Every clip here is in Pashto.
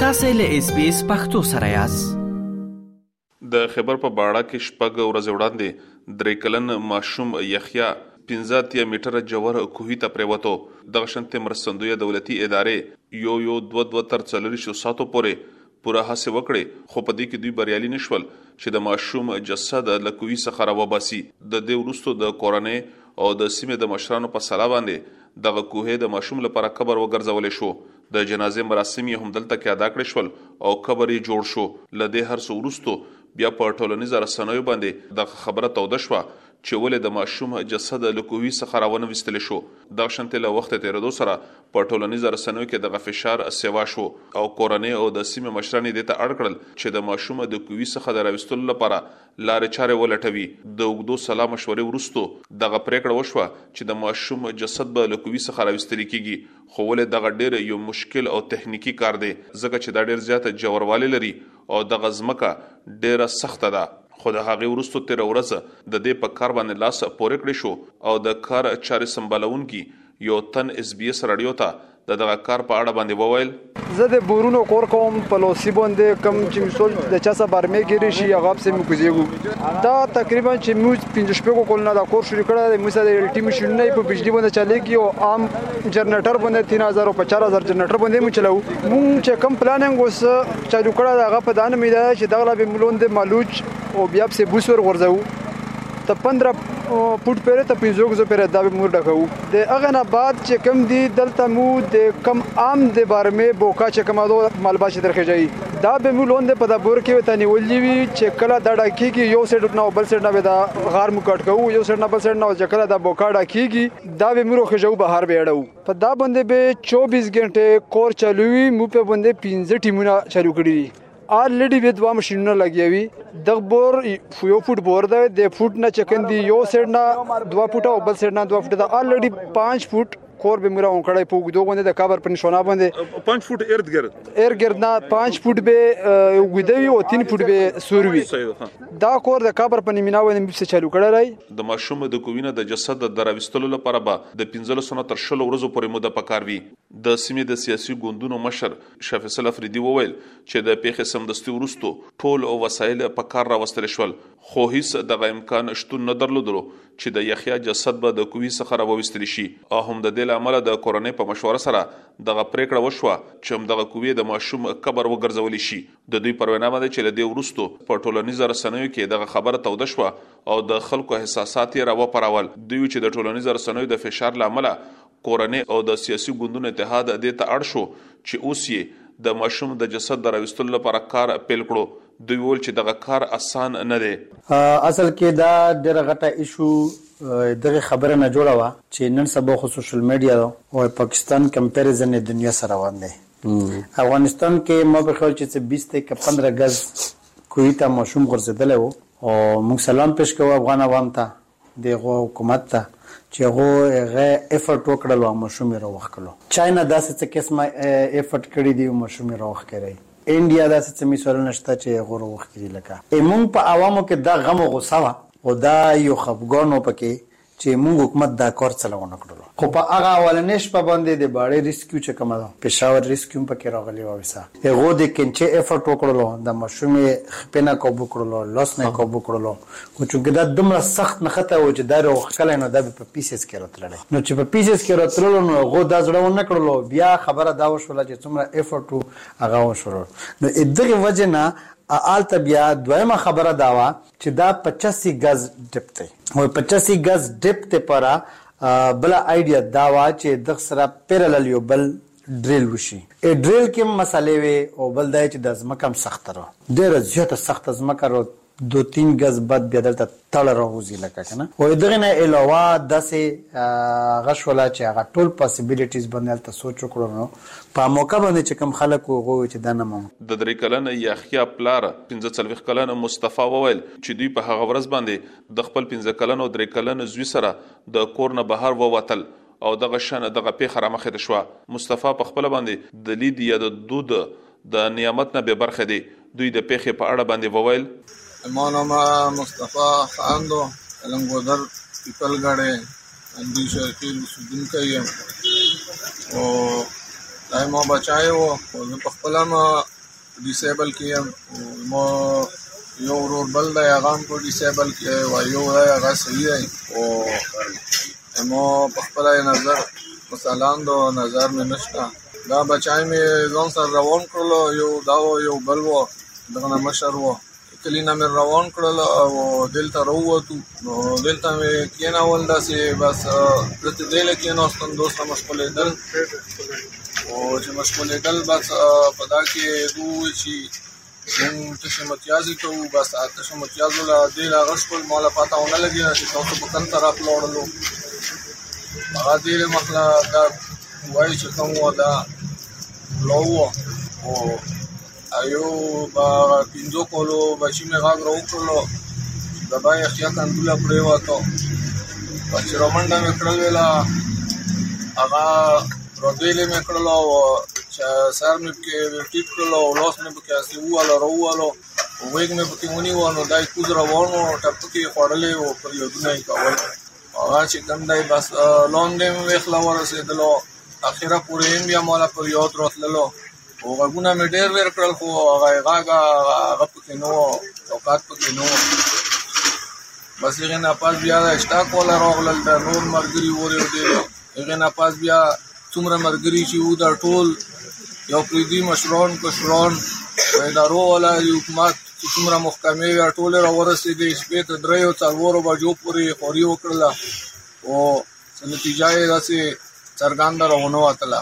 تاسو له اس بي اس پختو سره یاست د خبر په باړه کې شپږ ورځې وړاندې درې کلن ماشوم یخیا 15 میټر جوور کوهی ته پریوتو دغه شنت مرستندوی دولتي ادارې یو یو دو دو تر څلریشو ساتو پورې پوره هڅې وکړې، خو په دې کې دوی بریالي نه شول چې د ماشوم جسد له کوهي څخه را وباسي. د دې وروسته د کورنۍ او د سیمې د مشرانو په سلا باندې دغه کوهی د ماشوم لپاره قبر وګرځول شو. د جنازې مراسم یې همدلته کې ادا کړې شول او قبر یې جوړ شو. له دې هر څه وروسته بیا په ټولنیزه رسنیو باندې دغه خبره توده شوه چې ولې د ماشوم جسد له کوهي څخه را ونه ویستل شو. دغه شانتې له وخت تېرېدو سره په ټولنیزه رسنیو کې دغه فشار سیوا شو او کورنۍ او د سیمې مشران یې دې ته اړ کړل چې د ماشوم د کوي څخه د راویستلو لپاره لارې چارې ولټوي. د اوږدو سلا مشورې وروسته دغه پرېکړه وشوه چې د ماشوم جسد به له کوي څخه راویستلې کیږي خو ولې دغه ډېر یو مشکل او تخنیکي کار دی ځکه چې دا ډېر زیات ژوروالی لري او دغه ځمکه ډېره سخته ده. خو د هغې وروسته تېره ورځ د دې په کار باندې لاس پورې کړې شو او د کار چارې سمبالوونکي یو تن اس بي اس راډیو ته د دغه کار په اړه باندې وویل. زه د بورونو کور کوم په لوسی باندې کوم چې مسول د چا سره برمه ګیری شي هغه په سیمه کوزیګو دا تقریبا چې موږ 15 شپږو کول نه دا کور شروع کړه د موږ سره الټی ماشین نه په بجلی باندې چلیږي او عام جنریټر باندې 3000 او 4000 جنریټر باندې مو چلاو مونږ چې کم پلانینګ اوس چالو کړه دا هغه په دانه میدا چې دغه به ملوند مالوچ او بیا په بوسور ورځو ته 15 پټ پیره ته 15 غزو پیره دا به مور ډکو د هغه نه بعد چې کم دی دلته مو د کم عام د بارمه بوکا چې کم دو مالبا چې درخه جاي دا به مو لوند په د بور کې ته نیولې وی چې کله دا ډکیږي یو سیټ نه بل سیټ نه به دا غار مو کټ کوو یو سیټ نه بل سیټ نه چې کله دا بوکا ډکیږي دا به مو خجو بهر به اړو په دا باندې به 24 غنټه کور چلوي مو په باندې 15 ټیمونه چلو کړی آلریډي به دوه ماشینونه لګیا وي د بور یو فوټ بور دی د فوټ نه چکندي یو سیډ نه دوه فوټه او بل سیډ نه دوه فوټه دا آلریډي 5 فوټ کور به موږ اون کړی په وګدو باندې د کبر په نشونه باندې 5 فوټ ارد ګرد ارد ګرد نه 5 فوټ به وګدوي او 3 فوټ به سوروي دا کور د کبر په نیمه باندې څه چالو کړی د ماشوم د کوینه د جسد د دراوستلو لپاره به د 15 سنه تر شلو ورځو پورې موده پکاروي د سیمې د سیاسي ګوندونو مشر شاه فېصل افريدي وويل چې د پېښې سمدستي وروسته ټول وسايل په کار راوستل شول، خو هيڅ دغه امکان شتون نه درلودلو چې د يحيی جسد به د کوهي څخه راوويستل شي او هم د دې له امله د کورنۍ په مشوره سره دغه پرېکړه وشوه چې همدغه کوهی د ماشوم قبر وګرځول شي. د دوی پر وينا باندې چې له دې وروسته په ټولنيزه رسنيو کې دغه خبره توده شوه او د خلکو احساسات يې راوپارول، دوی چې د ټولنيزه رسنيو د فشار له امله کورنۍ او د سیاسي ګوندونو اتحاد دې ته اړ شو چې اوس یې د ماشوم د جسد د راویستلو لپاره کار پیل کړو. دوی وویل چې دغه کار اسان نه دی. اصل کې دا ډېره غټه ایشو دغې خبرې نه جوړه وه چې نن سبا خو سوشل میډیا ده او پاکستان کمپیریزن یې دنیا سره روان دی. افغانستان کې ما په خیال چې څه بیست دی که پندره ګز کوهي ته ماشوم غورځېدلی و او موږ سلام پېش کوو افغان عوام ته دی غو حکومت ته چی غو غه ایفرټ وکړل او مشومی روخکلو چاینا داسی څه قسمه ایفرټ کړی دی او مشومی روخکری انډیا داسی څه میسولونه شته چی غو روخکری لکه ای مونږ په عوامو کی دا غم او غصه وه او دا یو خفګان و پکی چی مونږ حکومت دا کار څله ونکړلو خو په هغه اولنی شپه باندی د باړی ریسکیو چه کومه ده پیشاور ریسکیو هم پکی راغلی وه ویسا هغو د کېنچې افرټ وکړلو، د ماشوم يې خپې نه کابو کړلو، لاس نه يې کابو کړلو، خو چونکې دا دومره سخت نښتی وو چې دارې غوښکلی نو دا به په پيسيس کې راتللی، نو چې په پيسيس کې راتللو نو هغو دا زړه ونه کړلو، بيا خبره دا وشوله چې څومره افرټ وو هغه وشولو، نو اد دغې وجې نه هالته بيا دويمه خبره دا وه چې دا پچسي ګز ډپ دی، او پچسي ګز ډپ دپاره بله ايډيا دا وه چې دغسره پېرلل يو بل ډریل وشي ای ډریل کې هم مسالې وې او بل دا چې دا ځمکه هم سخته رو ډیره زیاته سخته ځمکه رو دو تین ګز بد بیا دلته تړه راوځي لکه کنه او دغه نه علاوه داسې هغه شوله چې هغه ټول پاسیبیلیټیز باندې هلته سوچ وکړو نو په موقع باندې چې کوم خلک وو هغوی چې دا نه مونږ د درې کلن یحیی پلار پنځه څلوېښت کلن مصطفی وویل چې دوی په هغه ورځ باندې د خپل پنځه کلن او درې کلن زوی سره د کور نه بهر ووتل او دغه شان دغه پېښه رامخې ته شوه. مصطفی په خپله باندې د لید یا د دود د نعمت نه بې برخې دی. دوی د پېښې په اړه باندې وویل. زما نوم مصطفی خان دو لنګودر پیپل ګړې اندی شرقي اوسېدونکی یم او خدای مو بچایې وو او زه په خپله ډیسیبل کې یم مو یو ورور بل دی هغه هم په ډیسیبل کې وایي یو دی هغه صحیح دی او مو په خپل نظر مثالان دو نظر مې نشته دا بچای مې ځان سره روان کړلو یو دا یو بل و دغه مشر و کلينه مې روان کړل او دلته راووتو نو دلته مې کېناول داسې بس دلته دې له کېناستم دوست سره مشغولېدل او چې مشغولېدل بس په دا کې دوی چې مونږ تشه متیازې کوو بس تشه متیازو له دې له هغه شول ما له پته ونه لګېده چې تاسو په کوم طرف لاړلو هغه دې له مخله دا وایي چې کوم وه دا لاوه او ایو با پینځو کولو بچی مې غاګ راو کړلو د بای اخیا کندوله پرې وته په چې رومنډه مې کړل ویلا هغه ربیلې مې کړلو چې سر مې کې ټیټ کړلو لاس مې کې اسی واله روالو ویګ مې پکې ونی وانو دای کوز روانو ټپ کې خړلې او پر یو دنه کول هغه چې کوم دای بس لوندې مې وخلا ورسېدلو اخیره پورې بیا مالا پر یو درتللو او غږونه مې ډېر وېر کړل خو هغه یې غږ هغه پکې نه و چوکات پکې نه و بس هغې نه پس بیا د اشتاق والا راغلل د نور ملګري ور یو ډېر هغې نه پس بیا څومره ملګري چې وو دا ټول یو پردي مشران کشران د ادارو والا د حکومت چې څومره محکمې وې ټولې راورسېدې شپې ته درېیو څلورو بجو پورې خوري وکړله او څه نتیجه یې داسې څرګنده راونه وتله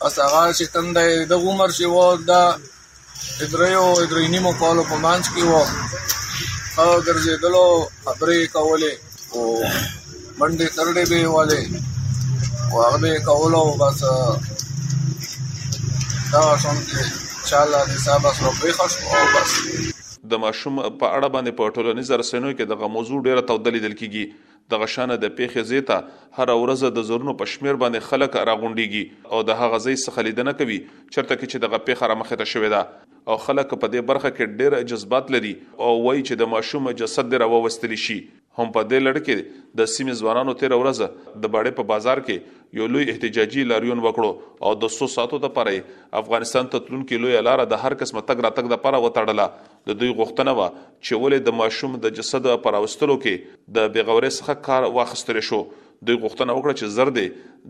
بس هغه چې تنده یې د عمر چې و د درېیو درې نیمو کالو په منځ کې و ښه ګرځېدلو خبرې یې کولې او منډې ترډې به یې والې او هغه به یې کولو بس دغه شان چې انشاءالله د صاحب بس را پرېښه شو او بس د ماشوم په اړه باندې په ټولنیزو رسنیو کې دغه موضوع ډېره توده لیدل کېږي. دغه شانه د پېښې ځای ته هره ورځ د زرونو په شمېر باندې خلک راغونډېږي او د هغه ځای څخه لیدنه کوي چېرته کې چې دغه پېښه رامخې ته شوې ده او خلک په دې برخه کې ډېر جذبات لري او وايي چې د ماشوم جسد دې راووستل شي. هم په دې لړ کې د سیمې ځوانانو تېره ورځ د باړې په بازار کې یو لوی احتجاجي لاریون وکړو او د څو ساعتو لپاره یې افغانستان ته تلونکې لویه لاره د هر قسمه تګ راتګ لپاره وتړله د دوی غوښتنه وه چې ولې د ماشوم د جسد په راوستلو کې د بېغورۍ څخه کار واخیستل شو. دوی غوښتنه وکړه چې زر دې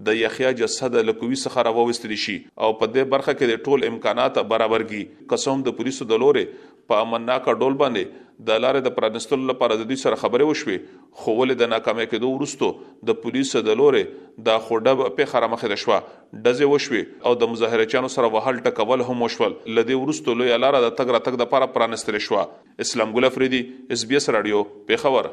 د یحیی جسد له کوی څخه راوویستل شي او په دې برخه کې دې ټول امکانات برابر کړي که څه هم د پولیسو د لورې په امنناکه ډول باندې د لارې د پرانیستلو لپاره د دوی سره خبرې وشوې خو ولې د ناکامه کېدو وروسته د پولیسو د لورې دا خوډه پېښه رامخې ته شوه، ډزې وشوې او د مظاهره چیانو سره وهل ټکول هم وشول، له دې وروسته لویه لاره د تګ راتګ لپاره پرانستل شوه. اسلام ګل افریدي، ایس بي ایس راډیو، پېښور.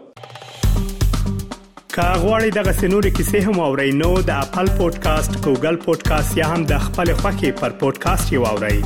که غواړئ دغسې نورې کیسې هم واورئ نو د اپل پودکاسټ، ګوګل پودکاسټ یا هم د خپلې خوښې پر پودکاسټ یې واورئ.